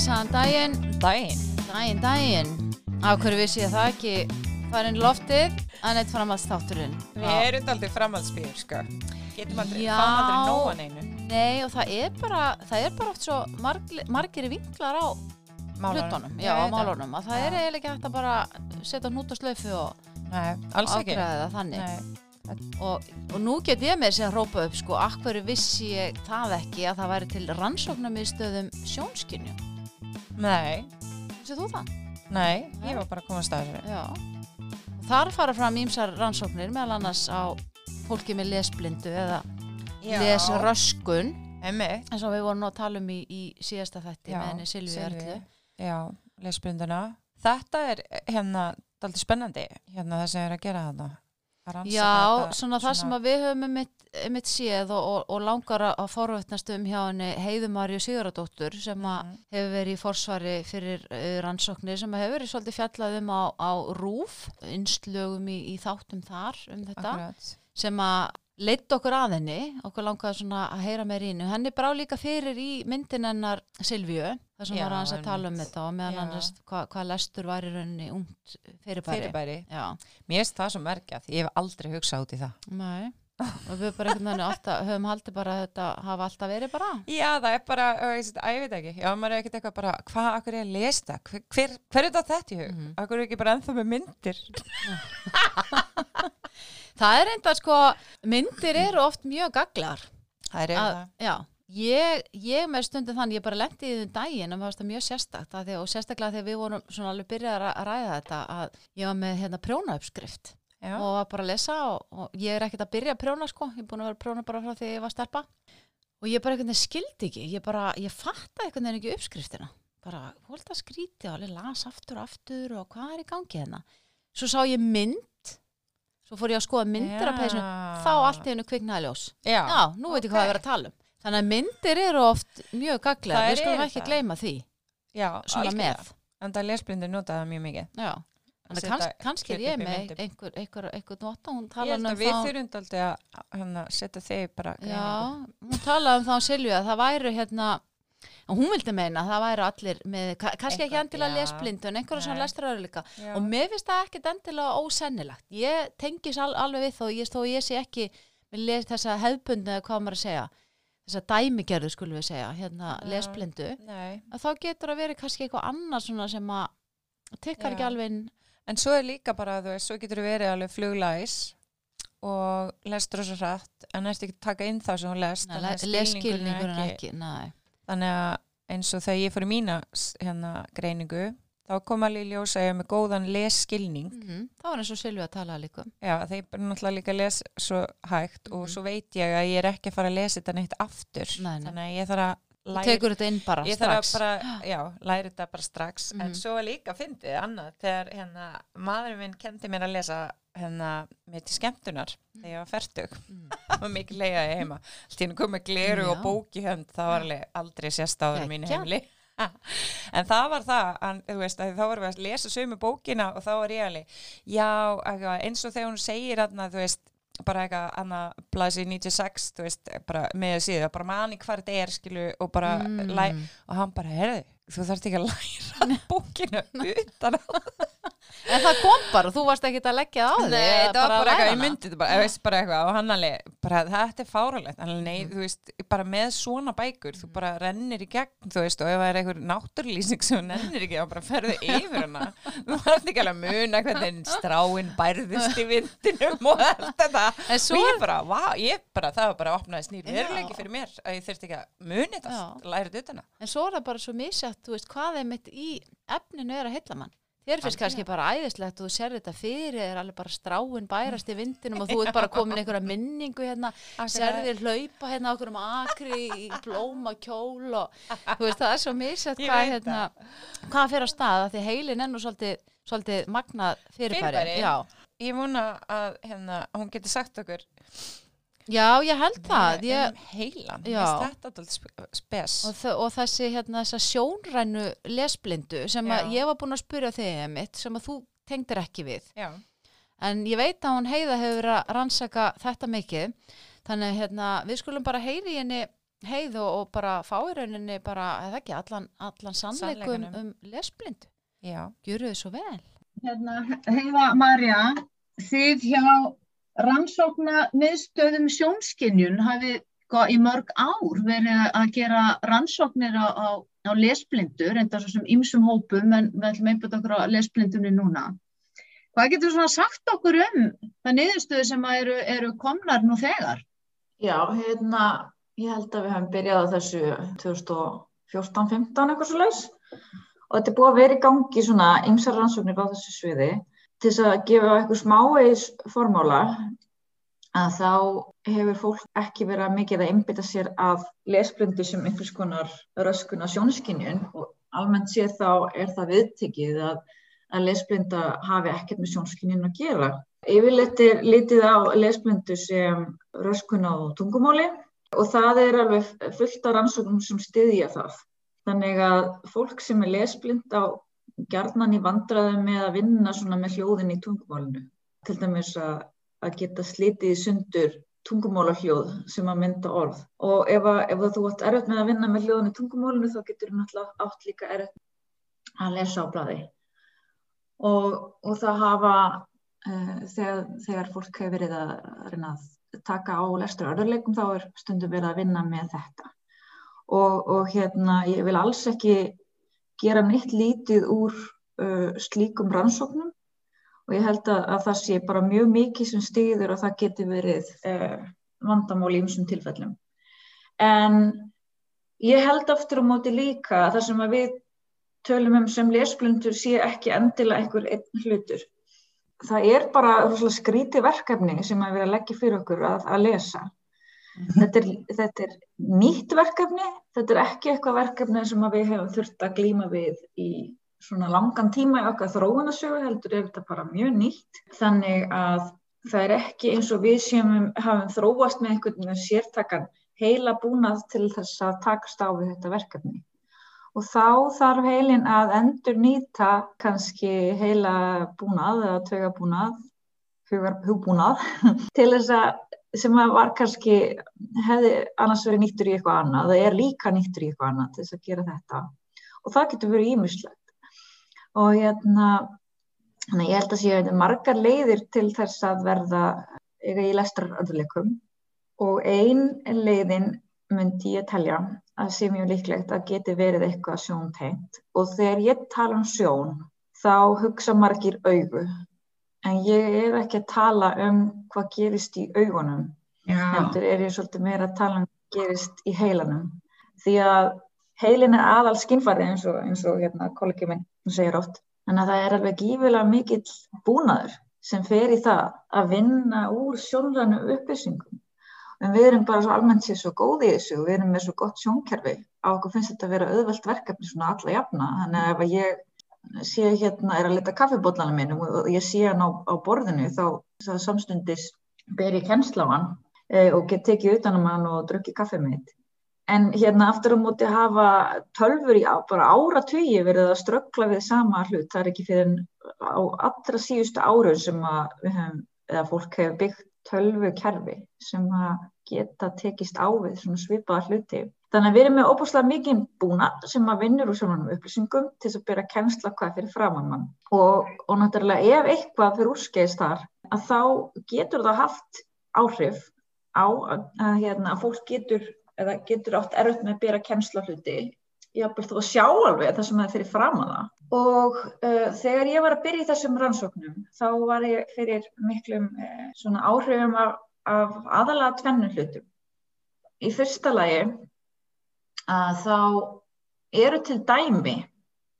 Blessaðan daginn, Dæin. daginn, daginn. Á hverju vissi ég það ekki farin loftið að neitt framhaldsþátturinn. Við erum aldrei framhaldsbýr, sko. Getum aldrei, fáum aldrei nóan einu. Nei og það er bara, það er bara oft svo margir, margir vinklar á hlutunum, já, á málunum. Að það er eiginlega ekki hægt að bara setja hnút og slöfu og Nei, alls ekki. afgræða það þannig. Nei. Og, og nú get ég með sér að rópa upp sko, akkur vissi ég það ekki að það væri til rannsóknarmiðstöðum sjónskynju. Nei, Vissið þú það? nei, ég var bara að koma að staða fyrir. Já. Og þar fara fram ímsar rannsóknir meðal annars á fólki með lesblindu eða lesröskun Emmi. eins og við vorum að tala um í, í síðasta þætti Já, með henni Silvi. Erlu. Já, lesblinduna. Þetta er hérna, daldi spennandi, hérna það sem er að gera þarna. Já, þetta svona það sem við höfum mitt, séð og, og, og langar að forvötnast um hjá henni Heiðumarju Siguradóttur sem Mhm. hefur verið í forsvari fyrir uh, rannsóknir sem hefur verið svolítið fjallað um á, á rúf, innslögum í, í þáttum þar um þetta Akkurat. sem að leitt okkur að henni, okkur svona að heyra meir ínu. Henni brá líka fyrir í myndin hennar Silvíu, þar sem var hans að tala um þetta og meðan Já. hans hvað hva lestur var í rauninni ungt fyrirbæri. Fyrirbæri. Mér finnst það svo merkjað, ég hef aldrei hugsað út í það. nei. og við bara alltaf, höfum haldið bara þetta hafa alltaf verið bara. Já, það er bara, ég, veit ekki, já, maður er ekkert eitthvað bara, hvað, akkur er að lesa það, hver, hver, hver er þetta þetta í hug? Mhm. Akkur er ekki bara ennþá með myndir? Það er enda sko, myndir eru oft mjög gaglar. Það er já, ég, ég með stundum þannig, ég bara lendi í þessum daginn og mér varst það mjög sérstakt að því, og sérstaklega þegar við vorum svona alveg byrjað að ræ- að ræða þetta að ég var með hérna prjónauppskrift Já, og var bara að lesa og, og ég er ekkert að byrja að prjóna sko, ég er búin að vera að prjóna bara frá því ég var stelpa. Og ég bara einhvern veginn skildi ekki, ég bara, ég fatta einhvern veginn ekki uppskriftina, bara hólt að skríti og alveg las aftur og aftur og hvað er í gangi hérna, svo sá ég mynd, svo fór ég að skoða myndir af peysinu, þá allt í hennu kviknaði ljós. Já, Já, nú veit ég hvað ok. það er að tala um. Þannig að myndir eru oft mjög gaglega, við skulum ekki gleyma því, já, svona með. En það lesblindir nota það mjög mikið. Já, þannig að kanns, kannski er ég með einhver, einhver, einhver nota, hún held um að við þá, þurfum aldrei að hérna, setja þig bara já, hún talaði um þá Silju að það væru hérna, hún vildi meina að það væru allir með, ka- kannski ekki endilega já. lesblindu en einhverja svona lestraröður líka. Já. Og mér finnst það ekkert endilega ósennilegt. Ég tengis al, alveg við þó, ég, þó ég sé ekki með les, þessa hefbundu eða hvað maður að segja, þessa dæmigerðu skulum við segja, hérna Já. lesblindu. Nei, að þá getur að vera kannski eitthvað annað svona sem að tekkar Já. ekki alveg inn en svo er líka bara, þú veist, svo getur verið alveg fluglæs og lestur þessu hratt, en ertu ekki að taka inn það sem hún lest, þannig að skilningurinn er leskilningurinn ekki, nei þannig að eins og þegar ég fór í mína hérna greiningu þá kom alveg í ljós að ég er með góðan lesskilning mm það var eins og Silvi að tala líka um. já þeir bara náttúrulega líka les svo hægt og Mhm. svo veit ég að ég er ekki að fara að lesa þetta neitt aftur Nei, nei. þannig að ég þarf að læra tekur þetta inn bara ég þarf strax bara, já, læra þetta bara strax Mhm. en svo var líka fyndið annað þegar hérna, maðurinn minn kendi mér að lesa hérna, mér til skemmtunar þegar ég var færtug Mm. það var mikið leiðaði heima allt í henni kom með gleru Já. og bóki hönd það var alveg aldrei sérst áður í mínu Geggjað. heimili en það var það þú veist, þá vorum við að lesa sömu bókina og þá var ég alveg já, eins og þegar hún segir þú veist bara eitthvað blæsi 96 þú veist, bara með að síða bara mani hvað þetta er, skilu, og bara Mm. og hann bara, herðu, þú þarft ekki að læra bókina utan að en það kom bara, þú varst ekki að leggja það á þig Nei, þetta var bara eitthvað, ég myndi þetta bara, ég veist bara eitthvað og hann alveg, bara þetta er fáralegt hann alveg, Mhm. nei, þú veist, bara með svona bækur þú bara rennir í gegn, þú veist og ef það er einhver náttúrlýsing sem þú rennir ekki þá bara ferðu yfir hana. Þú varst ekki alveg að muna hvernig stráin bærðist í vindinum og allt þetta. En svo og ég bara, vá, ég bara, það var bara opnaði snýr veruleiki fyrir mér að ég þurfti ekki að muni þetta, þetta utan að en svo er það bara svo misjátt, þú veist, hvað Þér finnst kannski bara æðislegt og þú sér þetta fyrir, er alveg bara stráin bærast í vindinum og þú ert bara komin einhverja minningu hérna, serðir hlaupa hérna okkur um akri í blóma kjól og þú veist það er svo misjátt Ég hvað hérna, hvað fyrir að staða því heilin er nú svolítið, svolítið magnað fyrirbæri. Fyrirbæri? Ég vona að hérna, hún geti sagt okkur Já, ég held það. Ég, um heilan, þetta alltaf spes og, og þessi hérna, þessa sjónrænu lesblindu sem ég var búin að spyrja þig mitt sem að þú tengdir ekki við. já, En ég veit að hún heiða hefur verið að rannsaka þetta mikið. Þannig hérna, við skulum bara heyri henni heið og, og bara fá í rauninni bara, eða ekki, allan, allan sannleikum um lesblindu. Já, Gjöru þið svo vel. Hérna, Heiða Marja, þið hjá rannsókna miðstöðum sjónskinjun hafið sko, í mörg ár verið að gera rannsóknir á, á, á lesblindu, reynda svo sem ymsum hópum, en við ætlum einbætt okkur á lesblindunni núna. Hvað getur svona sagt okkur um það niðurstöðu sem eru, eru komnar nú þegar? Já, hérna, ég held að við hefum byrjað á þessu 2014-15 eitthvað svo leis og þetta er búið að vera í gangi svona ymsar rannsóknir á þessu sviði til þess að gefa eitthvað smávegis formála að þá hefur fólk ekki verið mikið að einbytta sér að lesblindu sem einhvers konar röskun á sjónskinjun og almennt séð þá er það viðtekið að, að lesblinda hafi ekkert með sjónskinjun að gera. Yfirleitt er litið á lesblindu sem röskun á tungumáli og það er alveg fullt af rannsóknum sem styðja það. Þannig að fólk sem er lesblind á gjarnan í vandræðum með að vinna svona með hljóðin í tungumálinu. Til dæmis að, að geta slitið í sundur tungumálahljóð sem að mynda orð. Og ef, að, ef að þú átt erfitt með að vinna með hljóðin í tungumálinu þá getur þú náttúrulega átt líka erfitt að lesa á bladi. Og, og það hafa, uh, þegar, þegar fólk hefur verið að reyna að taka á lestur örðurleikum þá er stundum verið að vinna með þetta. Og, og hérna, ég vil alls ekki gera neitt lítið úr uh, slíkum rannsóknum og ég held að, að það sé bara mjög mikið sem stýður og það geti verið uh, vandamál í umsum tilfellum. En ég held aftur á móti líka að það sem að við tölum um sem lesblindur sé ekki endilega einhver einn hlutur. Það er bara skríti verkefni sem að vera að leggja fyrir okkur að, að lesa. Þetta er, þetta er nýtt verkefni, þetta er ekki eitthvað verkefni sem við hefum þurft að glíma við í svona langan tíma í okkar þróunasögu heldur er þetta bara mjög nýtt. Þannig að það er ekki eins og við sem hafum þróast með einhvern veginn sértakan heila búnað til þess að takast á við þetta verkefni. Og þá þarf heilin að endur nýta kannski heila búnað eða tvega búnað, hugbúnað, til þess að sem var kannski, hefði annars verið nýttur í eitthvað annað, það er líka nýttur í eitthvað annað til þess að gera þetta. Og það getur verið ímislegt og hérna ég held að séu margar leiðir til þess að verða í lestraröðuleikum og ein leiðin myndi ég telja að sé mjög líklegt að geti verið eitthvað sjóntengt. Og þegar ég tala um sjón þá hugsa margir augu en ég er ekki að tala um hvað gerist í augunum heldur er ég svolítið meira að tala um hvað gerist í heilanum. Því að heilin er aðal skinnfari eins og, eins og hérna, kollegi minn segir oft. Þannig að það er alveg gífilega mikill búnaður sem fer í það að vinna úr sjónrænu upplýsingum. En við erum bara svo almennt sér svo góði í þessu og við erum með svo gott sjónkerfi. Á okkur finnst þetta að vera auðvelt verkefni svona alla jafna. Þannig að ef ég sé hérna, er að leta kaffibótlanum mínum og ég sé hann á, á borðinu þá, þá samstundis ber ég kennsla á hann e, og get tekið utan um hann og drukki kaffið mitt. En hérna aftur á móti hafa tölfur í bara áratugi verið að ströggla við sama hlut. Það er ekki fyrir á allra síðustu árun sem að hefum, fólk hefur byggt tölvukerfi sem að geta tekist á við svona svipaða hluti. Þannig að við erum með óbúslega mikið búna sem að vinnur úr svona upplýsingum til þess að byrja að kennsla hvað fyrir framann mann. Og, og náttúrulega ef eitthvað fyrir úrskeiðist þar, að þá getur það haft áhrif á að, að, hérna, að fólk getur, getur átt erfitt með að byrja kennsla hluti. Ég bara þú að sjá alveg það sem það fyrir framann það. Og uh, þegar ég var að byrja í þessum rannsóknum, þá var ég fyrir miklum svona áhrifum af, af aðalega tvennu hlutum. Í fyrsta lagi að þá eru til dæmi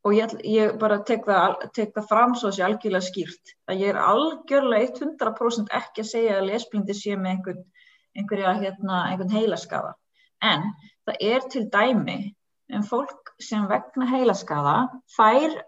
og ég, ég bara tek það, tek það fram svo þessi algjörlega skýrt að ég er algjörlega 100% ekki að segja að lesblindi sé með einhvern, einhverja hérna, einhvern heilaskaða. En það er til dæmi en fólk sem vegna heilaskaða fær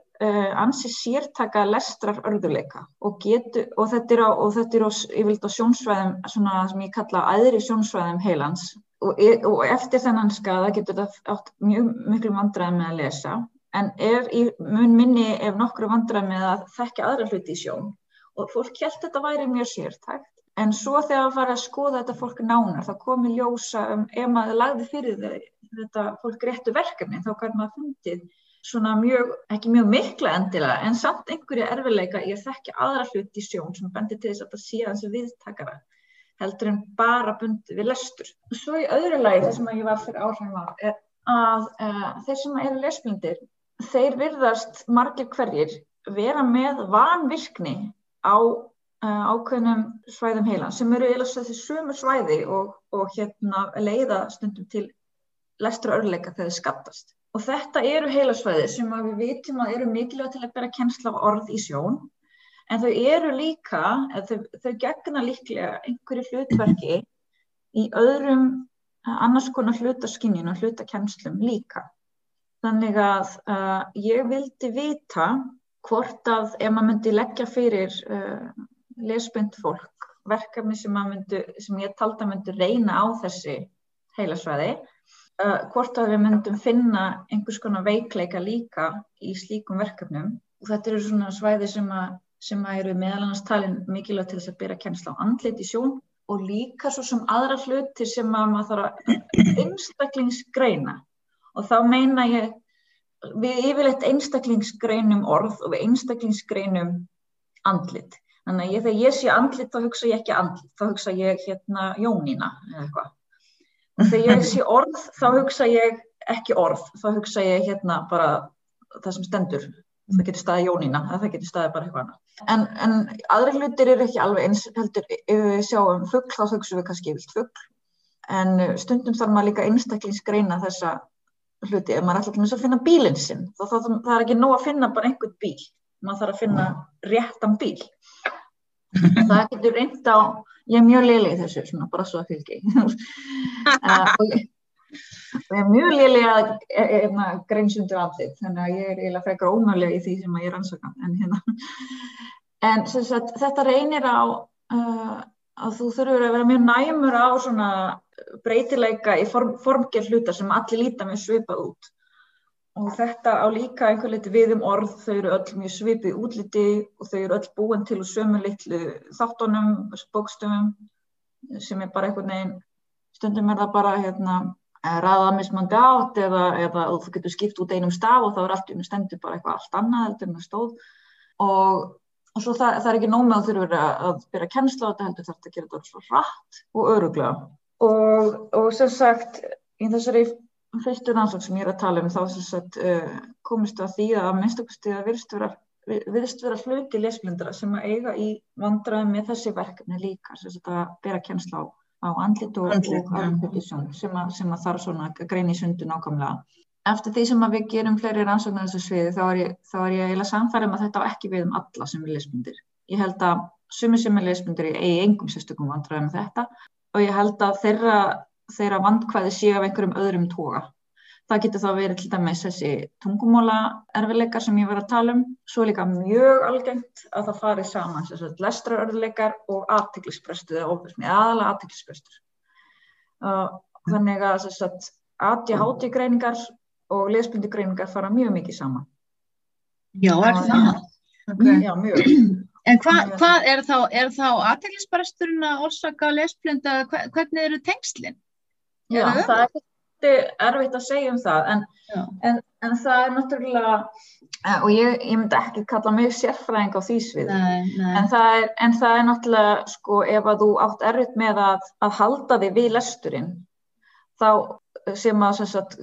ansi sértaka lestrar örðuleika og, getu, og þetta er á, á, á sjónsvæðum svona sem ég kalla aðri sjónsvæðum heilans. Og, og eftir þennan skada getur þetta átt mjög miklu vandræði með að lesa. En er í mun minni ef nokkru vandræði með að þekka aðra hluti í sjón. Og fólk held þetta væri mjög sértækt. En svo þegar að fara að skoða þetta fólk nánar, þá komi ljósa um, ef maður lagði fyrir þau, þetta fólk réttu verkefni, þá kannu maður fundið svona mjög, ekki mjög mikla endilega, en samt einhverju erfileika í að þekka aðra hluti í sjón sem bendir til þess að það sé hans viðtakara, heldur en bara bundi við lestur. Svo í öðru lagi, það sem ég var fyrir áhrifin á, er að uh, þeir sem eru lesblindir, þeir virðast margir hverjir vera með vanvirkni á uh, ákveðnum svæðum heilan sem eru eða þessi sömu svæði og, og hérna leiða stundum til lestra örleika þegar þið skattast. Og þetta eru heilasvæði sem við vitum að eru mikilvægt til að bera kennsla af orð í sjón en þau eru líka, þau, þau gegna líklega einhverju hlutverki í öðrum eh, annars konar hlutaskinjun og hlutakennslum líka. Þannig að uh, ég vildi vita hvort að ef maður myndi leggja fyrir uh, lesbind fólk verkefni sem, myndi, sem ég talda myndi reyna á þessi heilasvæði uh, hvort að við myndum finna einhvers konar veikleika líka í slíkum verkefnum. Og þetta eru svona svæði sem, að, sem að eru meðal annars talin mikilvægt til þess að byrja kennsla á andlit í sjón og líka svo sem aðra hluti sem að maður þarf að einstaklingsgreina. Og þá meina ég við yfirleitt einstaklingsgreinum orð og við einstaklingsgreinum andlit. Þannig að ég, þegar ég sé andlit þá hugsa ég ekki andlit, þá hugsa ég hérna Jónína eða eitthvað. Þegar ég sé orð þá hugsa ég ekki orð, þá hugsa ég hérna bara það sem stendur. Það getur staðið Jónína, það getur staðið bara eitthvað. En, en aðri hlutir eru ekki alveg eins heldur, ef við sjáum fuggl þá hugsa við kannski vilt fuggl. En stundum þarf maður líka einstaklingsgreina þessa hluti. Ef maður ætlar að finna bílinn sinn, þá það er ekki nóg að finna bara einhvern bíl maður þarf að finna réttan bíl það getur reynd á ég er mjög liðleg þessu, svona bara svo að fylgi uh, og ég er mjög liðleg að e, e, hérna, greinsundur af þitt þannig að ég er eiginlega frekar ónálega í því sem ég er ansaka en, hérna. en sagt, þetta reynir á uh, að þú þurfur að vera mjög næmur á svona breytileika í form, formgerð hlutar sem allir líta með svipað út Og þetta á líka einhver liti við um orð, þau eru öll mjög svipið útliti og þau eru öll búin til sömu litlu þáttunum, bókstöfum sem er bara einhvern veginn, stundum er það bara hérna, ræða mismandi átt eða, eða þú getur skipt út einum staf og þá er allt um stendur bara eitthvað allt annað heldur það stóð. Og, og svo það, það er ekki nómið að þurfa að byrja að kennsla á þetta heldur þarf að gera þetta svo rætt og öruglega og, og sem sagt í þessari fyrstu rannsók sem ég er að tala um þá sagt, uh, komist að því að minnstakosti að virðist vera, hluti lesblindara sem að eiga í vandraðum með þessi verkefni líka sem að bera kjensla á, á andlit og, andlit, sem, sem að þarf svona að greina í sundu nákvæmlega. Eftir því sem að við gerum fleiri rannsóknar þessu sviði þá er ég, þá er ég eiginlega samfærið með þetta og ekki við um alla sem er lesblindir. Ég held að sumi sem er lesblindir í engum sérstökum vandraðum með þetta og ég held að þeirra þeirra vandkvæði séu af einhverjum öðrum toga. Það getur þá verið til dæmis þessi tungumóla erfileikar sem ég var að tala um. Svo líka mjög algengt að það fari saman lestra erfileikar og aðtiklisprestur eða ofismi, aðalega aðtiklisprestur. Uh, þannig að ADHD greiningar og lesbundu greiningar fara mjög mikið saman. Já, er það? Okay. Já, mjög. En hvað hva er þá, þá aðtiklispresturinn að orsaka lesblunda, hvernig eru tengslinn? Já, það er erfitt að segja um það, en, en, en það er náttúrulega, eh, og ég, ég myndi ekki kalla mig sérfræðing á því svið, en, en það er náttúrulega, sko, ef að þú átt erfitt með að, að halda þig við lesturinn, þá sem að sagt,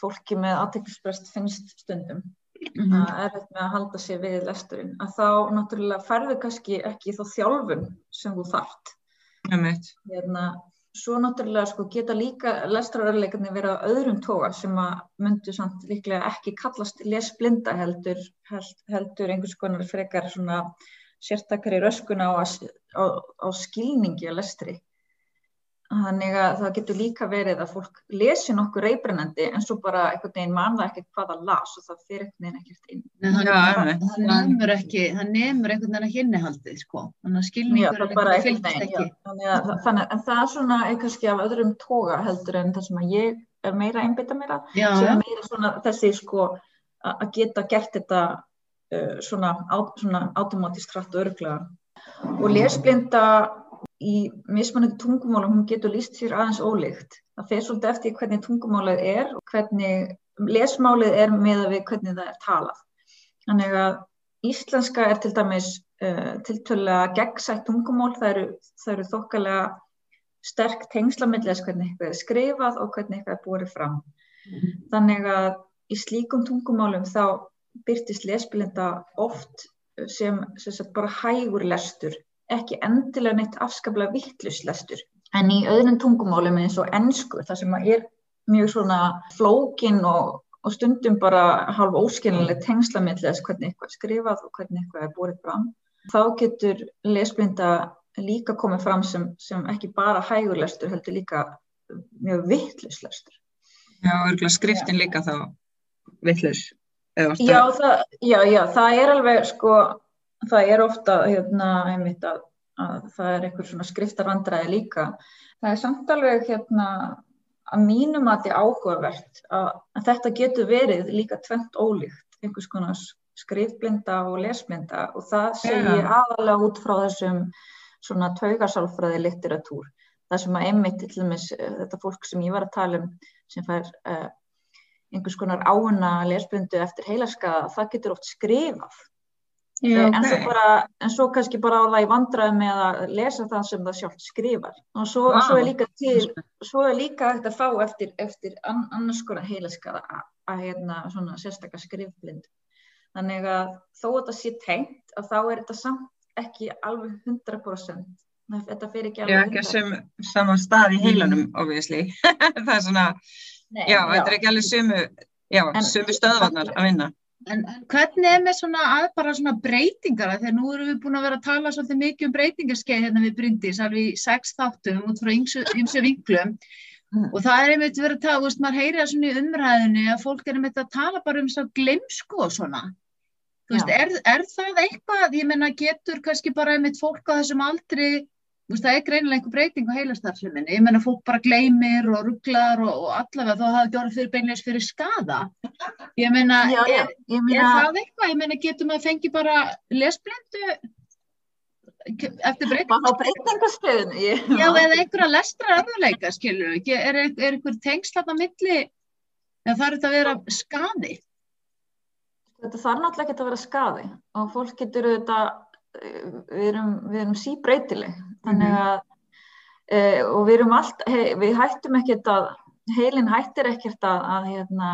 fólki með aðteklisprest finnst stundum, mm -hmm. að erfitt með að halda sig við lesturinn, að þá náttúrulega ferðu kannski ekki þá þjálfun sem þú þart. Hérna, svo náttúrulega sko, geta líka lestrarörleikarnir verið á öðrum toga sem að myndu samt líklega ekki kallast lesblinda heldur, held, heldur einhvers konar frekar svona sértakari röskun á, á, á skilningi að lestri. Þannig að það getur líka verið að fólk lesi nokkur reybrennandi en svo bara einhvern veginn manna ekkert hvað það las og það fyrir einhvern veginn ekkert inn. Nei, hann, já, hann nefnur ekki, hann nefnur einhvern veginn ekki innihaldið sko, þannig að skilningur fylgst ekki. Þannig að, þannig að það er svona kannski af öðrum toga heldur en það sem að ég er meira einbita meira, já, sem er meira svona þessi sko að geta gert þetta uh, svona, á, svona automatist hratt og örglega. Og lesblinda í mismunandi tungumálum hún getur líst sér aðeins ólíkt. Það fer svolítið eftir hvernig tungumálið er og hvernig lesmálið er með að við hvernig það er talað. Þannig að íslenska er til dæmis uh, tiltölulega gegnsætt tungumál, það eru, eru þokkalega sterk tengslamillis hvernig eitthvað er skrifað og hvernig eitthvað er búið fram. Mm. Þannig að í slíkum tungumálum þá byrtist lesbilinda oft sem, sem bara hægur lestur ekki endilega neitt afskaplega vittluslestur. En í öðrum tungumálum eins og ennsku, það sem er mjög svona flókin og, og stundum bara halv óskilinlega tengslamillis hvernig eitthvað er skrifað og hvernig eitthvað er búið fram, þá getur lesblinda líka komið fram sem, sem ekki bara hægurlestur, heldur líka mjög vittluslestur. Já, örgulega skriftin líka þá vittlus. Já, já, já, það er alveg sko það er ofta hérna, einmitt að, að það er einhver svona skriftarvandræði líka. Það er samt alveg hérna, að mínum að þetta er áhugavert að, að þetta getur verið líka tvent ólíkt, einhvers konar skrifblinda og lesblinda og það segir yeah. aðalega út frá þessum svona taugarsálfræði litteratúr. Það sem að einmitt til dæmis þetta fólk sem ég var að tala um sem fær uh, einhvers konar áuna lesblindu eftir heilaskaða, það getur oft skrifað Já, okay. en, svo bara, en svo kannski bara á það í vandraði með að lesa það sem það sjálf skrifar. Og svo, wow. svo er líka til svo er líka hægt að fá eftir, eftir annars konar heilaskara að hérna svona sérstakar skrifblind þannig að þó að það sé tengt að þá er þetta samt ekki alveg 100% þetta fyrir ekki alveg 100% Já, ekki sem sama stað í heilanum obviously. Það er svona, Nei, já, já, þetta er ekki alveg sumu já, sumu stöðvarnar að vinna En, en hvernig er með svona að bara svona breytingar? Þegar nú erum við búin að vera að tala svolítið mikið um breytingarskeið hérna við Bryndís alveg í sex þáttum út frá ymsu vinklum. Mm. og það er einmitt verið að tala, þú veist, maður heyrir það svona í umræðinu að fólk er einmitt að tala bara um svona glemsku og svona. Þú veist, er, er það eitthvað, ég menna getur kannski bara einmitt fólk á þessum aldri Veist, það er greinilega einhver breyting á heilastarfluminni. Ég menna fólk bara gleymir og rugglar og, og allavega þá hafa það gjörð fyrir beinleis fyrir skada. Ég menna, er, er það eitthvað? Ég menna, getur maður fengið bara lesblindu eftir breyting? Bara á breytingarstöðinu? Já, eða einhverja lestra öðuleika, skilur við. Er, er einhver tengsl þarna milli eða þarf þetta að vera skadi? Þetta þarf náttúrulega ekki að vera skadi og fólk getur auðvitað við erum, við erum síbreytileg þannig mhm. að e, og við erum allt, he, við hættum ekkert að heilin hættir ekkert að að, hérna,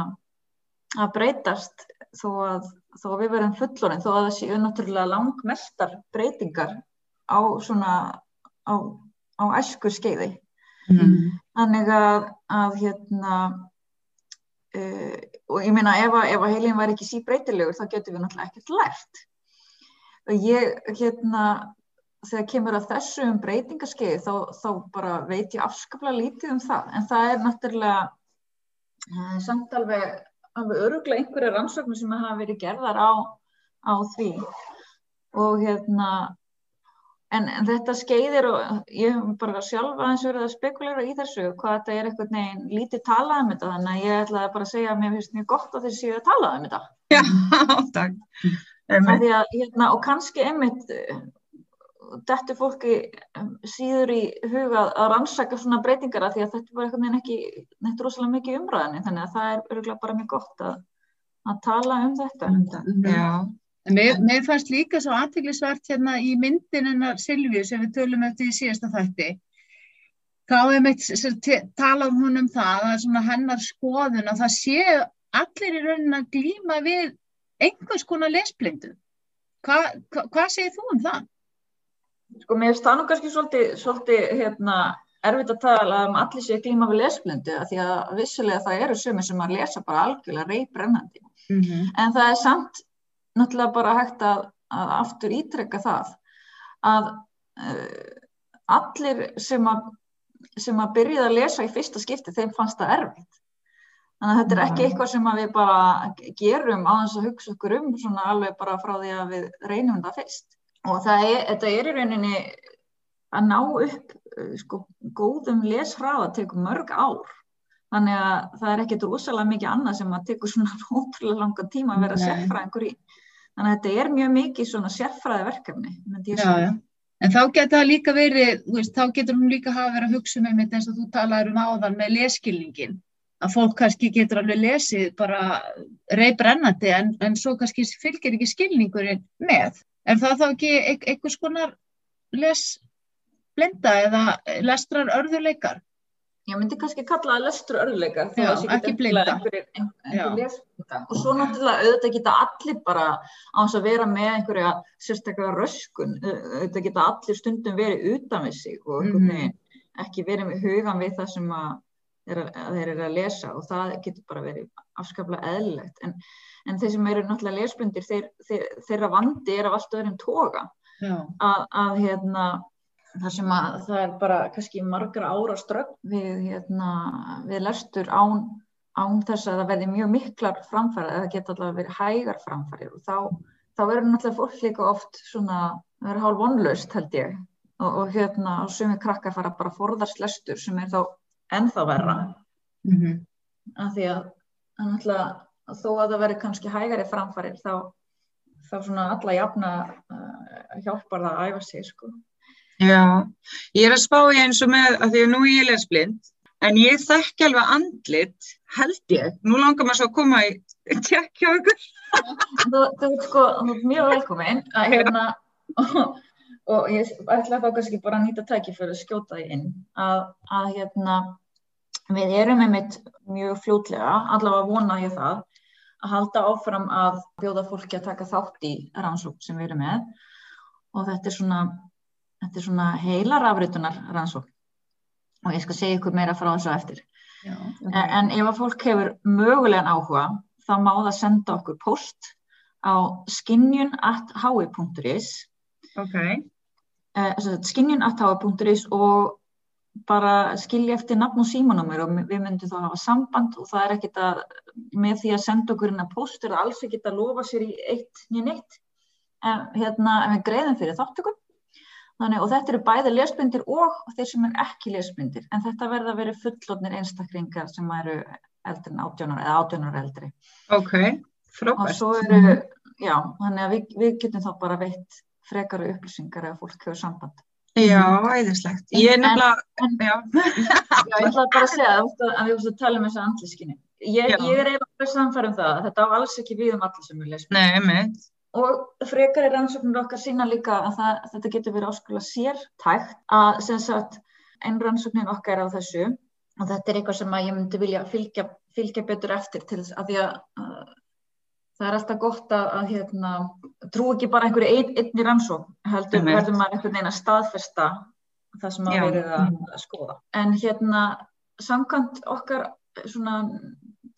að breytast þó að, þó að við verðum fullorinn þó að það séu náttúrulega langmestar breytingar á svona á, á æskur skeiði mm. þannig að, að hérna uh, og ég meina ef að, að heilin var ekki síbreytilegur þá getur við náttúrulega ekkert lært ég hérna þegar kemur að þessu um breytingarskeið þá, þá bara veit ég afskaplega lítið um það. En það er náttúrulega uh, samt alveg, alveg öruglega einhverja rannsóknir sem hafa verið gerðar á, á því. Og hérna en, en þetta skeiðir og ég hef bara sjálf aðeins verið að spekulera í þessu hvað þetta er eitthvað neginn lítið talað um þetta. Þannig að ég ætlaði bara að segja að mér finnst mjög gott að þessi að talað um þetta. Já, takk að, hérna, og kannski einmitt þetta fólki síður í huga að rannsaka svona breytingar að því að þetta var eitthvað en ekki neitt rosalega mikið umræðinni þannig að það er öruglega bara mjög gott að, að tala um þetta. Já. Mér, mér fannst líka svo aðteglisvert hérna í myndinina Silvíu sem við tölum eftir í síðasta þætti. Þá er mitt talað hún um það að svona hennar skoðun að það sé allir í raunin að glýma við einhvers konar lesblindu. Hva, hva, hvað segir þú um það? Sko mér nú kannski svolítið, svolítið hérna, erfitt að tala um allir sé glíma við lesblindu að því að vissulega það eru sumir sem að lesa bara algjörlega reybrennandi. Mm -hmm. En það er samt náttúrulega bara hægt að, að aftur ítrekka það að uh, allir sem að, sem að byrja að lesa í fyrsta skipti þeim fannst það erfitt. Þannig að þetta er ekki eitthvað sem við bara gerum á þess að hugsa okkur um svona alveg bara frá því að við reynum það fyrst. Og það er, þetta er í rauninni að ná upp sko, góðum leshraða tekur mörg ár. Þannig að það er ekkert rosalega mikið annað sem að tekur svona ótrúlega langan tíma að vera sérfræðingur í. Þannig að þetta er mjög mikið svona sérfræði verkefni. Já, já. En þá getur það líka verið, veist, þá getur hún líka hafa verið að hugsa með mitt eins og þú talaður um áðan með leskilningin. Að fólk kannski getur alveg lesið bara reybrennandi en, en svo kannski fylgir ekki skilningurinn með. Er það þá ekki einhvers konar lesblinda eða lestrar örðuleikar? Ég myndi kannski kalla það lestur örðuleika þó að það sé ekki einhverjir lesblinda. Og svo náttúrulega auðvitað geta allir bara á þess að vera með einhverja sérstaklega röskun, au- auðvitað geta allir stundum verið utan við sig og Mhm. veginn ekki verið með hugan við það sem að, er að, að þeir eru að lesa og það getur bara verið afskaplega eðlilegt. En, en þeir sem eru náttúrulega lesblindir, þeir, þeir, þeirra vandi er af allt öðrum toga. Að, að hérna, það sem að það er bara kannski margra ára strögg við, hérna, við lestur án, án þess að það verði mjög miklar framfæri eða geta allavega verið hægar framfæri og þá, þá verður náttúrulega fólk líka oft svona, það verður hálf vonlaust held ég. Og, og hérna og sumi krakkar fara bara að forðast lestur sem er þá ennþá verra. Mm af því að, náttúrulega þó að það verður kannski hægari framfærir þá, þá svona alla jafna uh, hjálpar það að æfa sig sko. Já, ég er að spá í eins og með, að því að nú er ég lesblind, en ég þekki alveg andlit, held ég, nú langar maður svo að koma í tjekkja ykkur. þú, ert sko þú ert mjög velkomin að hérna og, og ég ætla þá kannski bara að nýta tæki fyrir að skjóta því inn að, að hérna við erum einmitt mjög fljótlega allavega vona ég það að halda áfram að bjóða fólki að taka þátt í rannsókn sem við erum með og þetta er svona þetta er svona heilar afritunar rannsókn og ég skal segja ykkur meira frá þessu eftir Já. En, en ef að fólk hefur mögulegan áhuga þá má það senda okkur post á skinjun.hui.is Ok. uh, skinjun.hui.is og bara skilja eftir nafn og símanúmer og við myndum þá hafa samband og það er ekkit að með því að senda okkur inn að post er það alls ekkit að lofa sér í eitt nýja neitt en, hérna, en við greiðum fyrir þáttökum Þannig, og þetta eru bæði lesblindir og þeir sem er ekki lesblindir en þetta verða að vera fullotnir einstaklingar sem eru eldri en 18 ára eða 18 ára eldri Ok, frábært. eru, já, þannig að við, við getum þá bara veitt frekara upplýsingar ef fólk hefur samband. Já, æðislegt. Ég er nefnilega, en- já, Já, ég ætla bara að segja að, að við að tala um þessa andliskinni. Ég, ég er eiginlega samfærum það að þetta á alls ekki við um alla sem er lesblindir. nei, einmitt. Og frekari rannsóknir okkar sína líka að það, þetta getur verið áskulega sértækt að sem sagt einn rannsóknin okkar á þessu og þetta er eitthvað sem að ég myndi vilja fylgja, fylgja betur eftir til að því að það er alltaf gott að, að hérna, trú ekki bara einhverju ein, einni rannsókn heldur verður maður einhvern veginn að staðfesta það sem að Já. verið að, að skoða. En hérna samkvæmt okkar svona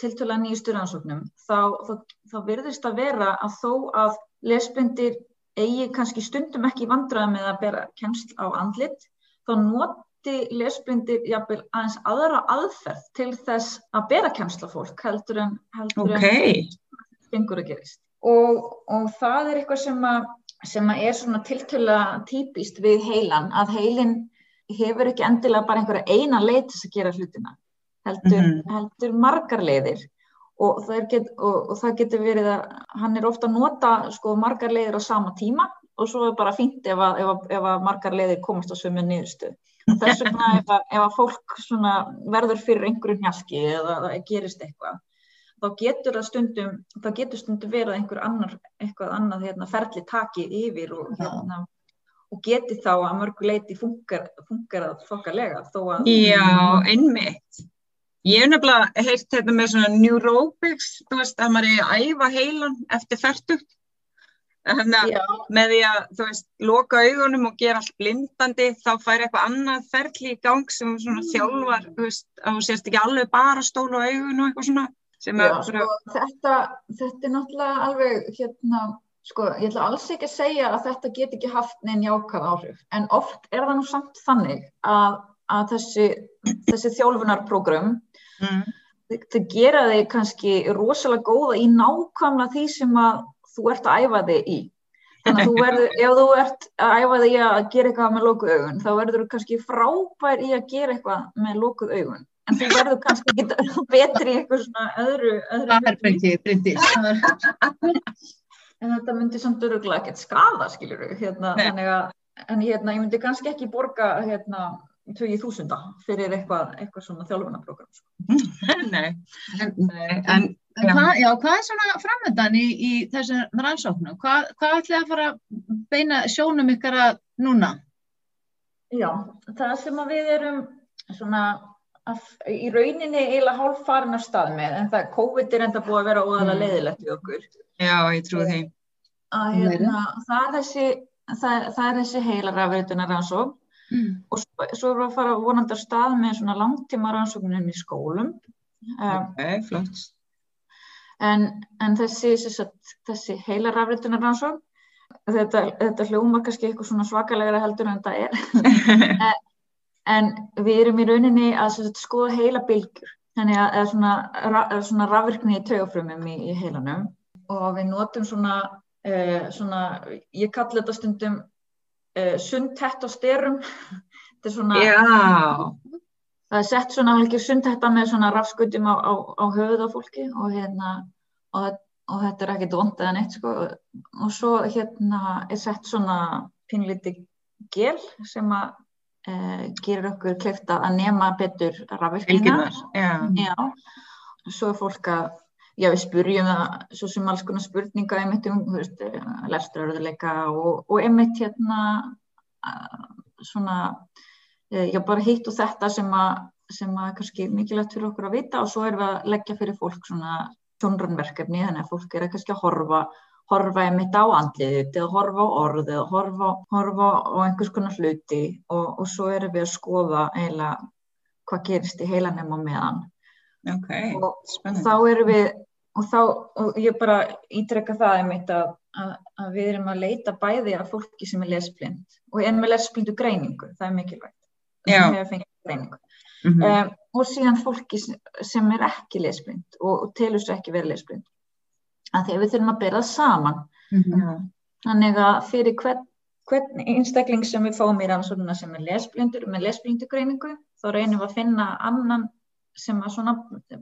tiltöla nýjustu rannsóknum þá, þá, þá virðist að vera að þó að lesblindir eigi kannski stundum ekki vandræða með að bera kennsl á andlit þá noti lesblindir jafnvel aðeins aðra aðferð til þess að bera kennsl á fólk heldur en heldur Ok, en gengur að gerist. Og, og það er eitthvað sem að, sem að er svona tiltöla típist við heilan, að heilin hefur ekki endilega bara einhverja eina leið til að gera hlutina, heldur, Mhm. heldur margar leiðir og það, get, og, og það getur verið að hann er ofta að nota sko, margar leiðir á sama tíma og svo er bara fínt ef að, ef að, ef að margar leiðir komast á sömu niðurstöð. Og þess vegna ef að, ef að fólk verður fyrir einhverju hnjaski eða gerist eitthvað, þá getur það stundum, það getur stundum verið að einhver annar, eitthvað annað hérna, ferli taki yfir og, hérna, og geti þá að mörgu leiti funkar, funkar það þokkalega þó að já, einmitt. Ég hef nefnilega heyrt þetta með svona neurobics, þú veist, að maður er að æfa heilan eftir færtugt. Þannig að Já, með því að, þú veist, loka augunum og gera allt blindandi, þá fær eitthvað annað ferli í gang sem svona þjálfar, þú veist, að þú sést ekki alveg bara stóla á augun og eitthvað svona, já sko, þetta, þetta er náttúrulega alveg hérna, sko, ég ætla alls ekki að segja að þetta get ekki haft neinn jákað áhrif, en oft er það nú samt þannig að, að þessi, þessi þjálfunarprogram mm, þau gera þig kannski rosalega góða í nákvæmlega því sem að þú ert að æfa þig í. Þannig að þú verður, ef þú ert að æfa þig í að gera eitthvað með lokuð augun, þá verður þú kannski frábær í að gera eitthvað með lokuð augun. En þú verður kannski ekki betri eitthvað svona öðru, öðru Það er ekki, Bryndís. En þetta myndi samt öruglega ekkert skada, skiljur við, hérna, en hérna, ég myndi kannski ekki borga hérna 20.000 fyrir eitthvað, eitthvað svona þjálfunarprogram. Sko. Nei, En, en, en Já. hvað, já, hvað er svona framöndan í, í þessum rannsóknum? Hvað, hvað ætlið að fara að beina sjónum ykkar að núna? Já, það sem að við erum svona í rauninni eiginlega hálf farin af stað með, en það COVID er enda búið að vera óðalega Mm. leiðilegt við okkur. já, ég trúi því. Að, Meira? hérna, það, er þessi, það, það er þessi heila rafveitunar rannsókn Mm. og svo, svo erum við að fara vonandi af stað með svona langtíma rannsóknum í skólum. Um, Ok, flott. En, en þessi, þessi, þessi heila rafritunar rannsókn, þetta, þetta hljóma kannski eitthvað svona svakalega heldur en þetta er, en við erum í rauninni að skoða heila bylgjur, þannig að eða svona, ra, eða svona rafvirkni í taugafrumum í, í heilanum. Og við notum svona, uh, svona ég kalli þetta stundum uh, sundtett á styrum, þetta er svona, Já, það er sett svona hálfgeir sundhetta með svona rafskutum á, á, á höfuð á fólki og hérna og, og þetta er ekkert vond eða neitt sko. Og svo hérna er sett svona pínlíti gel sem að e, gerir okkur klefta að nema betur. Já, Já, svo er fólk að Já, við spurjum það svo sem alls konar spurninga einmitt um, þú veist, lestraröðuleika og, og einmitt hérna uh, svona, uh, já bara hitt og þetta sem að, sem að kannski mikilvægt fyrir okkur að vita og svo erum við að leggja fyrir fólk svona sjónrannverkefni þannig að fólk er að kannski að horfa, horfa einmitt á andliðið eða horfa á orð eða horfa, horfa á einhvers konar hluti og, og svo erum við að skoða eiginlega hvað gerist í heilanum á meðan. Ok, og spennandi. þá erum við og þá, og ég bara ítrekka það einmitt að, að, að við erum að leita bæði að fólki sem er lesblind og er með lesblindu greiningu, það er mikilvægt. Sem hefur fengið greiningu. Mhm. um, og síðan fólki sem, sem er ekki lesblind og, og telur sér ekki verið lesblind að því við þurfum að bera það saman. Mhm. Já. þannig að fyrir hvern, hvern einstakling sem við fáum í rannsóknuna sem er lesblindur með lesblindu greiningu þá reynum við að finna annan sem að svona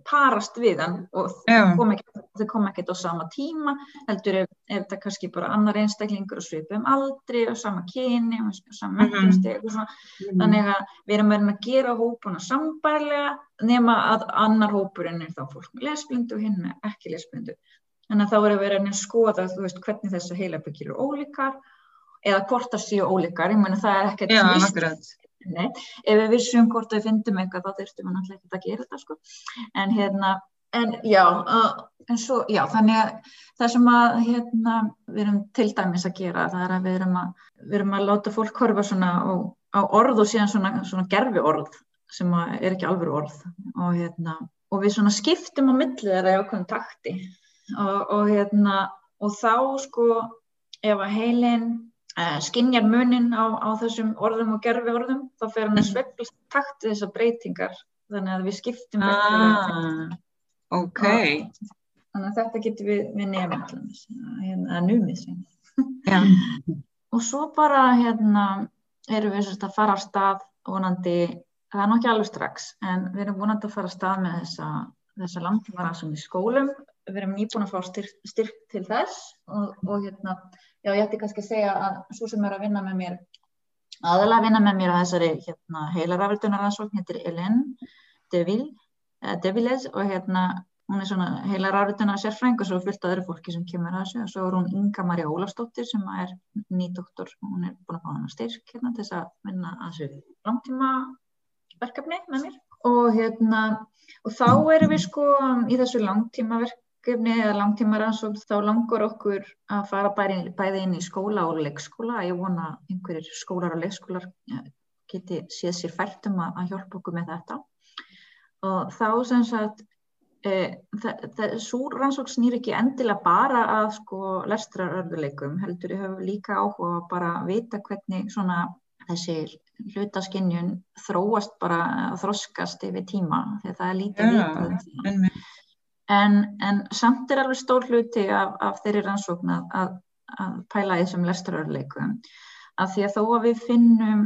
parast við hann og þau kom ekki- þau kom ekkert á sama tíma heldur ef, ef það kannski bara annar einstaklingur og svipum aldri og sama kyni og sama menntustigi og svona. Þannig að við erum verið að gera hópuna sambærlega nema að annar hópurinn er þá fólk með lesblindu og hinn með ekki lesblindu þannig að þá erum við verið að skoða veist, hvernig þessar heilabyggir eru ólíkar eða hvort það séu ólíkar ég meina það er ekkert. Nei, ef við vissum hvort við fyndum eitthvað þá þurftum við náttúrulega ekki að gera þetta sko. en hérna, en já uh, en svo, já, þannig að það sem að hérna, við erum til dæmis að gera, það er að við erum að við erum að láta fólk horfa svona á, á orð og síðan svona, svona gerfi orð sem að er ekki alveg orð og hérna, og við svona skiptum á milli þeirra í ákveðum takti og, og hérna, og þá sko, ef að heilin uh, skinjar munin á, á þessum orðum og gerfi orðum, þá fer hann að sveiflast í takt þessar breytingar. Þannig að við skiptum Ah, ok, þannig að þetta getur við, við dæmis, hérna, að numið já, og svo bara hérna erum við að fara af stað vonandi, það er nokkið alveg strax en við erum vonandi að fara af stað með þessa, þessa langtíma rannsókn í skólum við erum nýbúin að fá styrk, styrk til þess og, og hérna já ég ætti kannski að segja að svo sem er að vinna með mér aðalega að vinna með mér að þessari hérna, heilaraföldunar rannsókn heitir Ellen Deville, eh, Deviles og hérna hún er svona heila rafritunar sérfræðing og svo fullt af öðru fólki sem kemur að þessu. Og svo er hún Inga Maria Ólafsdóttir sem er nýdoktor, hún er búin að fá hana styrk hérna til þess að vinna að þessu langtíma verkefni með mér. Og hérna og þá erum við sko í þessu langtíma verkefni eða langtíma rannsókn þá langar okkur að fara bæði, bæði inn í skóla og leikskóla ég vona einhverjir skólar og leikskólar ja, geti séð sér fært um að, að hjálpa okkur með þetta og þá sem sagt Svo rannsók snýr ekki endilega bara að sko lestrarörðuleikum, heldur ég höfum líka áhuga að bara vita hvernig svona þessi hlutaskinnjun þróast bara þroskast yfir tíma þegar það er lítið það. einmitt. En, en samt er alveg stór hluti af, af þeirri rannsókn að, að, að pæla í þessum lestrarörðuleikum af því að þó að við finnum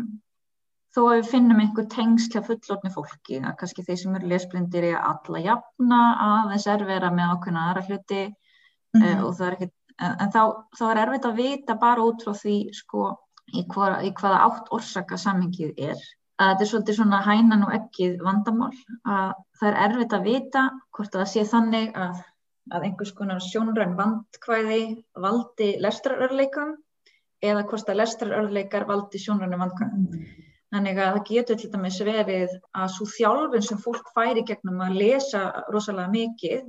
þó að við finnum einhver tengsl hjá fullorðni fólki, að kannski þeir sem eru lesblindir er alla jafna aðeins erfera með ákveðna aðra hluti mm. -hmm. og það er ekkert, en þá, þá er erfitt að vita bara út frá því sko í, hva, í hvaða átt orsaka samhengið er. Að þetta er svolítið svona hænan og ekkið vandamál að það er erfitt að vita hvort að það sé þannig að, að einhvers konar sjónræn vandkvæði valdi lestrarörleikum eða hvort að lestrarörleikar valdi sjónrænum vandkvæðum. Þannig að það getur til dæmis verið að svo þjálfun sem fólk færi gegnum að lesa rosalega mikið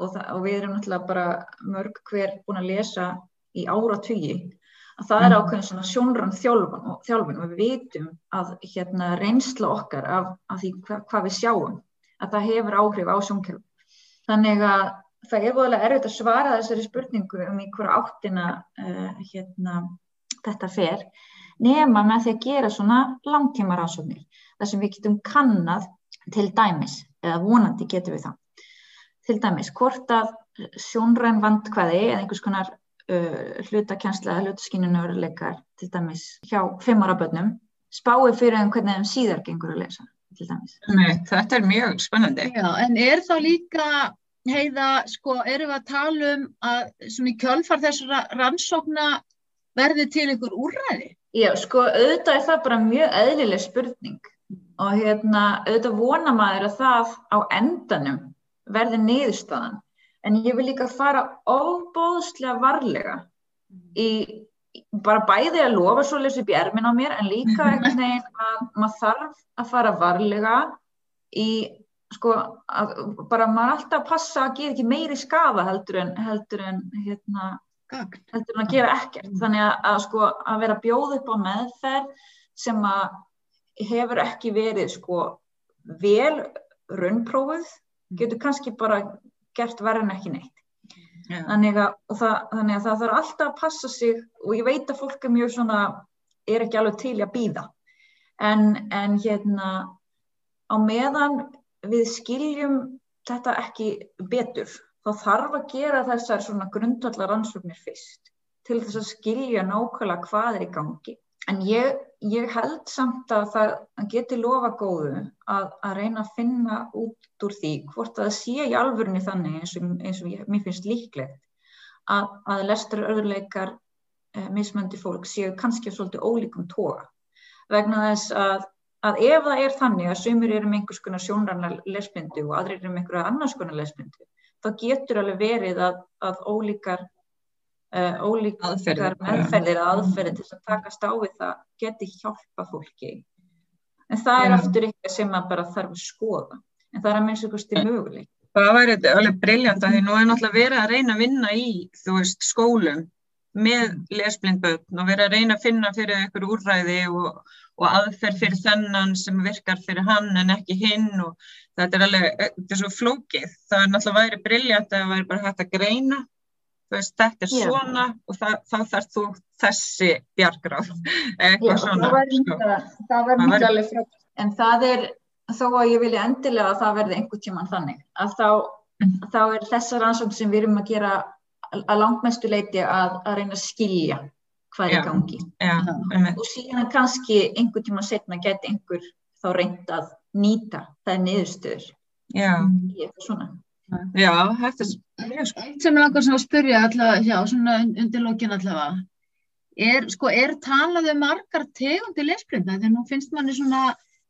og, það, og við erum náttúrulega bara mörg hver búin að lesa í áratugji að það er ákveðin svona sjónrann þjálfun og, þjálfun og við vitum að hérna, reynsla okkar af, af því hva, hvað við sjáum, að það hefur áhrif á sjónkerfum. Þannig að það er voðalega erfitt að svara þessari spurningu um í hverja áttina uh, hérna, þetta fer, nema með því að gera svona langtíma rannsóknir, þar sem við getum kannad til dæmis, eða vonandi getum við það. Til dæmis, hvort að sjónræn vandkvæði eða einhvers konar uh, hlutakjænsla eða hlutaskinninu veruleikar til dæmis hjá fimmara börnum spái fyrir um hvernig þeim síðar gengur að lesa til dæmis. Nei, þetta er mjög spennandi. Já, en er þá líka heiða, sko, erum við að tala um að svona í kjölfar þessara rannsókna verði til ykkur úrræði? Já, sko, auðvitað er það bara mjög eðlileg spurning og hérna, auðvitað vona maður að það á endanum verði niðurstaðan en ég vil líka fara óbóðslega varlega í bara bæði að lofa svo lesið upp í ermin á mér en líka einhvern veginn að maður þarf að fara varlega í sko að bara maður alltaf passa að gera ekki meiri skafa heldur en heldur en hérna heldur en að gera ekkert. Þannig að, að sko að vera bjóð upp á meðferð sem að hefur ekki verið sko vel raunprófuð getur kannski bara gert verð en ekki neitt. Yeah. Þannig, að, það, þannig að það þarf alltaf að passa sig og ég veit að fólk er mjög svona, er ekki alveg til að býða. En, en hérna á meðan við skiljum þetta ekki betur, þá þarf að gera þessar svona grundvallar ansvögnir fyrst til þess að skilja nákvæmlega hvað er í gangi. En ég, ég held samt að það geti lofa góðu að, að reyna að finna út úr því hvort að sé í alvörunni þannig eins og, eins og ég, mér finnst líklegt að, að lestur öðruleikar eh, mismöndi fólk séu kannski svolítið ólíkum toga. Vegna þess að, að ef það er þannig að sumir eru með einhvers konar sjónrannar lesbyndu og aðrir eru með einhverja annars konar lesbyndu þá getur alveg verið að ólíkar Uh, ólíkar meðferðir að aðferðir til að takast á við það geti hjálpa fólki. En það er aftur eitthvað sem maður bara þarf að skoða. En það er að minnst eitthvað stið möguleik Það væri alveg briljant að því nú er náttúrulega verið að reyna að vinna í veist skólum með lesblindbötn og verið að reyna að finna fyrir einhverju úrræði og, og aðferð fyrir þennan sem virkar fyrir hann en ekki hinn og þetta er alveg, þetta er svo flókið. Það er náttúrulega væri briljant að það væri bara hægt að greina veist, þetta er svona Já. og það, þá þarf þú þessi bjargráð eitthvað Já, svona. Það var sko. mjög alveg frátt, en það er þó að ég vilja endilega að það verði einhver tíman þannig, að þá, mm. þá er þessar ansókn sem við erum að gera að langmestu leiti að, að reyna að skilja hvað er gangi. Já, og síðan kannski einhver tíma setna geti einhver þá reynd að nýta það niðurstöður. Já. Í eitthvað svona. Já, þetta er mjög sko. Eitt sem ég langar að spyrja allavega, já, svona undir lókin allavega, er, sko, er talað um margar tegundi lesblinda? Þegar nú finnst manni svona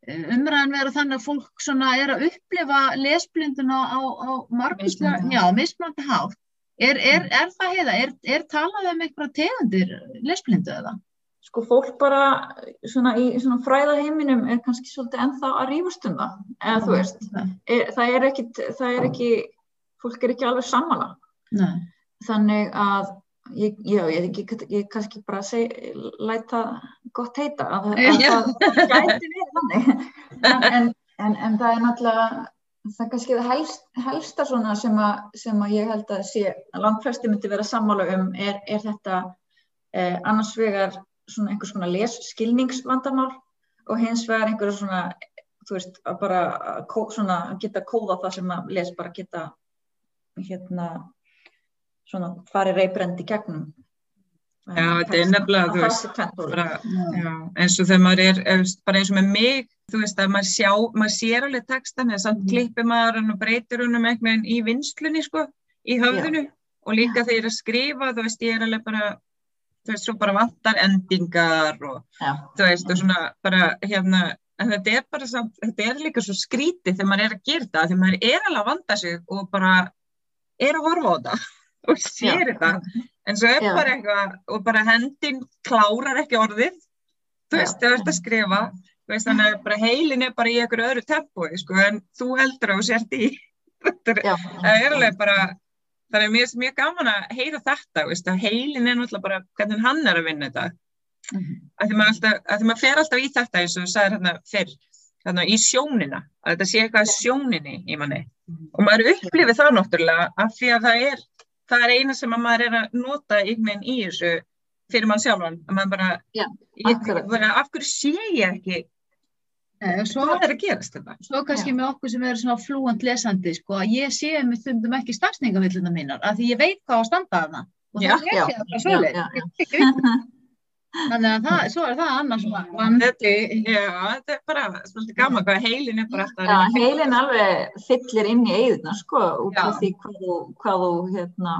eh, umræðan vera þannig að fólk svona er að upplifa lesblinduna á, á marguslega, já, mismandi hátt. Er, er, er það heiða? Er, er talað um eitthvað tegundir lesblindu eða? Sko fólk bara svona í svona fræðaheiminum er kannski svolítið ennþá að rífast um það eða þú veist, er, það er ekki það er ekki, fólk er ekki alveg sammála. Nei. þannig að ég, já, ég, ég, ég kannski bara seg, læta gott heita að, að það gæti verið þannig. En, en, en það er náttúrulega það kannski það helst, helsta svona sem að, sem að ég held að sé að langt flesti myndi vera sammála um er, er þetta eh, annars vegar svona einhvers konar lesskilningsvandamál og hins vegar einhverja svona, þú veist, að bara svona, geta kóða það sem að les bara geta hérna svona farið reybrend í gegnum. Já, þetta er nefnilega, þú veist, bara, já, eins og þegar maður er, bara eins og með mig, þú veist, að maður sjá, maður sér alveg textan eða samt mm. klippir maður hann og breytir hann um einhvern veginn í vinslunni, sko, í höfðinu já. og líka þegar ég er að skrifa, þú veist, ég er alveg bara þú veist, svo bara vantar endingar og Já. þú veist, og svona bara hérna, en þetta er bara samt, þetta er líka svo skrítið þegar maður er að gera þetta, þegar maður er alveg að vanda sig og bara er að horfa á þetta og sér þetta, en svo er Já. bara eitthvað og bara hendin klárar ekki orðið, þú veist, þú ert að skrifa, þú veist, þannig að bara heilin er bara í einhverju öðru tempói, sko, en þú heldur að þú sért í, þetta það er alveg bara, þannig að mér er mjög gaman að heyra þetta, veist, að heilin er náttúrulega bara hvernig hann er að vinna þetta, maður, alltaf, að því maður fer alltaf í þetta eins og þú sagðir hérna fyrr, hérna í sjónina, að þetta sé eitthvað sjóninni í manni. Og maður upplifir það náttúrulega af því að það er, það er eina sem að maður er að nota einhvern í þessu fyrir mann sjálfan, að maður bara, Já, ég, bara af hverju sé ég ekki Nei, og svo, hvað er að gerast þetta? svo kannski með okkur sem eru svona flúant lesandi, sko, að ég sé með stundum ekki stafsningamilluna mínar, af því ég veit hvað á að standa þarna. Og Já, það er já, ekki já, já, ekki við- Þannig að það, svo er það annars vandi. Já, þetta er bara svolítið gaman hvað heilin er bara alltaf Já, að að heilin alveg fyllir inn í eigðuna, sko, út Já. af því hvað þú, hvað þú, hérna,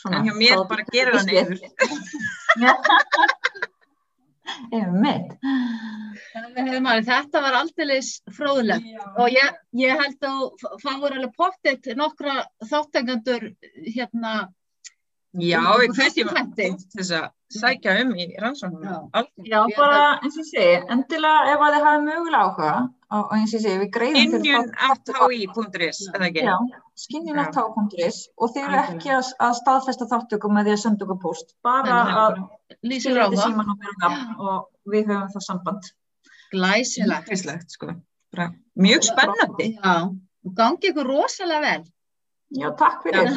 svona. En hjá mér hvað bara gerir það. Maður, þetta var aldeilis fróðlegt. Og ég, ég held að þú fáur alveg pottet nokkra þáttengandur hérna, Já, við hvetjum þætti. fólk til þess að sækja um í rannsóknum. Já. Já, Ég bara eins og ég segi, endilega ef að þið hafi mögulega áhuga, og, og eins og ég segi, við greiðum Injun þátt- at hi.is, eða ekki? Já, skinjunartá.is og þið eru ekki að, að staðfesta þáttökum með því að senda okkur post, bara að þetta það, síman og vera nafn og við höfum það samband. glæsilegt. Íslegt, sko. Bara mjög spennandi. Já, og gangi ykkur rosalega vel. Já, takk fyrir.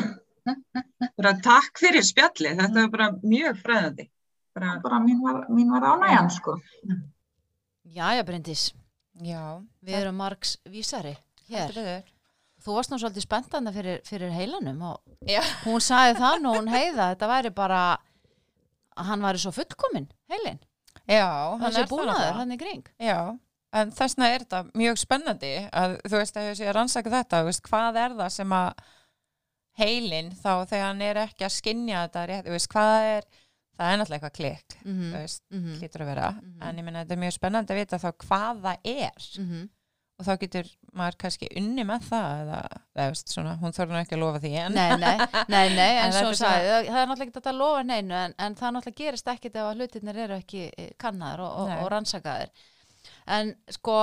Bara takk fyrir spjallið, þetta var bara mjög fræðandi. Bara, Bara mín var, mín var ánægjan, sko. Jæja, Bryndís, já, við erum margs vísari hér. Þú varst nú svolítið spenntanda fyrir, fyrir heilanum og Já. hún sagði það nú, hún heiða, þetta væri bara að hann væri svo fullkominn, heilin. Já, hann er búnaður, náttúrulega. hann í kring. Já, en þessna er þetta mjög spennandi að þú veist að ég sé að rannsaka þetta, þú veist, hvað er það sem að heilin þá þegar hann er ekki að skinja þetta rétt, þú veist, hvað er, það er náttúrulega eitthvað klikk, Mm þú veist, -hmm. hlýtur að vera, Mhm. en ég meina þetta er mjög spennandi að vita þá hvað það er Mm og þá getur maður kannski unni með það eða, eða veist, svona, hún þarf nú ekki að lofa því en Nei, nei, nei, nei, en En svo sagði, það það er náttúrulega ekki að lofa neinu en, en það náttúrulega gerist ekkit ef að hlutirnir eru ekki eh, kannaðir og, og, og rannsakaðir. En sko,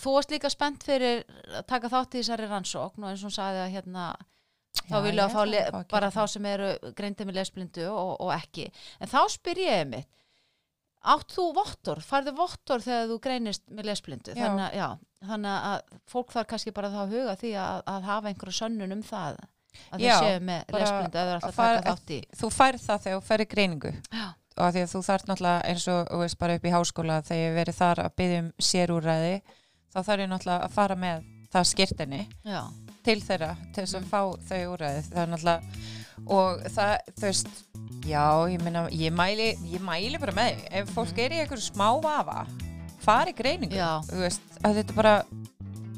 þú varst líka spennt fyrir að taka þátt í þessari rannsókn og eins og hún sagði að hérna, þá vilja að fá að að bara gera þá sem eru greindið með lesblindu og, og ekki. En þá spyr ég mitt, átt þú vottor, færðu vottor þegar þú greinist með lesblindu? Já. Þannig, að- já, þannig að fólk þarf kannski bara þá að huga því að, að hafa einhverju sönnun um það að þau séu með bara lesblindu að þátt í. þú færð það þegar þú færð greiningu Já. og því að þú þarf náttúrulega eins og þú veist bara upp í háskóla þegar ég verið þar að byggja um sérúræði þá þarf ég náttúrulega að fara með það skirtinni Já, til þeirra til þess að Mm. fá þau úræði það er náttúrulega og það, þú veist já, ég meina, ég mæli ég mæli bara með því, ef fólk er í einhverju smá vafa, fari greiningu. Já. þú veist, að þetta bara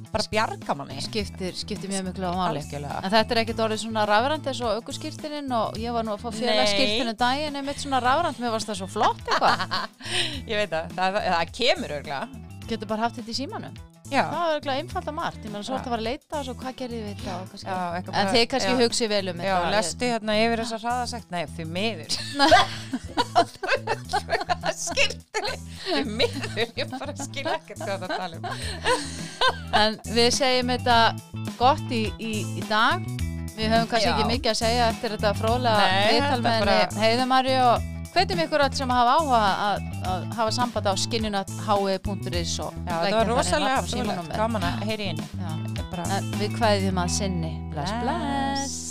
bara bjarga manni skiptir, skiptir mjög miklu á máli. algjörlega En þetta er ekkert orðið svona rafrænt eins og aukurskýrtinin og ég var nú að fá félagskýrtinu daginn einmitt svona rafrænt, mér varst það svo flott eitthvað. ég veit það, það, það, kemur örgla Getur bara haft þetta í símanum. Já, Það var eitthvað einfalda margt, ég meina svo Já. þetta var að leita og svo hvað gerði við þetta já En bara- þið kannski já. hugsið vel um Já, þetta. lestu hérna yfir þess að hraða sagt, nei, því miður. Skiltur því miður, ég bara skil ekkert hvað það tala um. En við segjum þetta gott í, í, í dag. Við höfum kannski Já. ekki mikið að segja eftir þetta Nei, viðtal með bara- henni Heiðumari og hvetjum ykkur öll sem hafa áhuga að, að hafa samband á skinnunathui.is og Já, það var rosalega gaman að heyri inn. Við kveðjum að sinni. Bless, bless.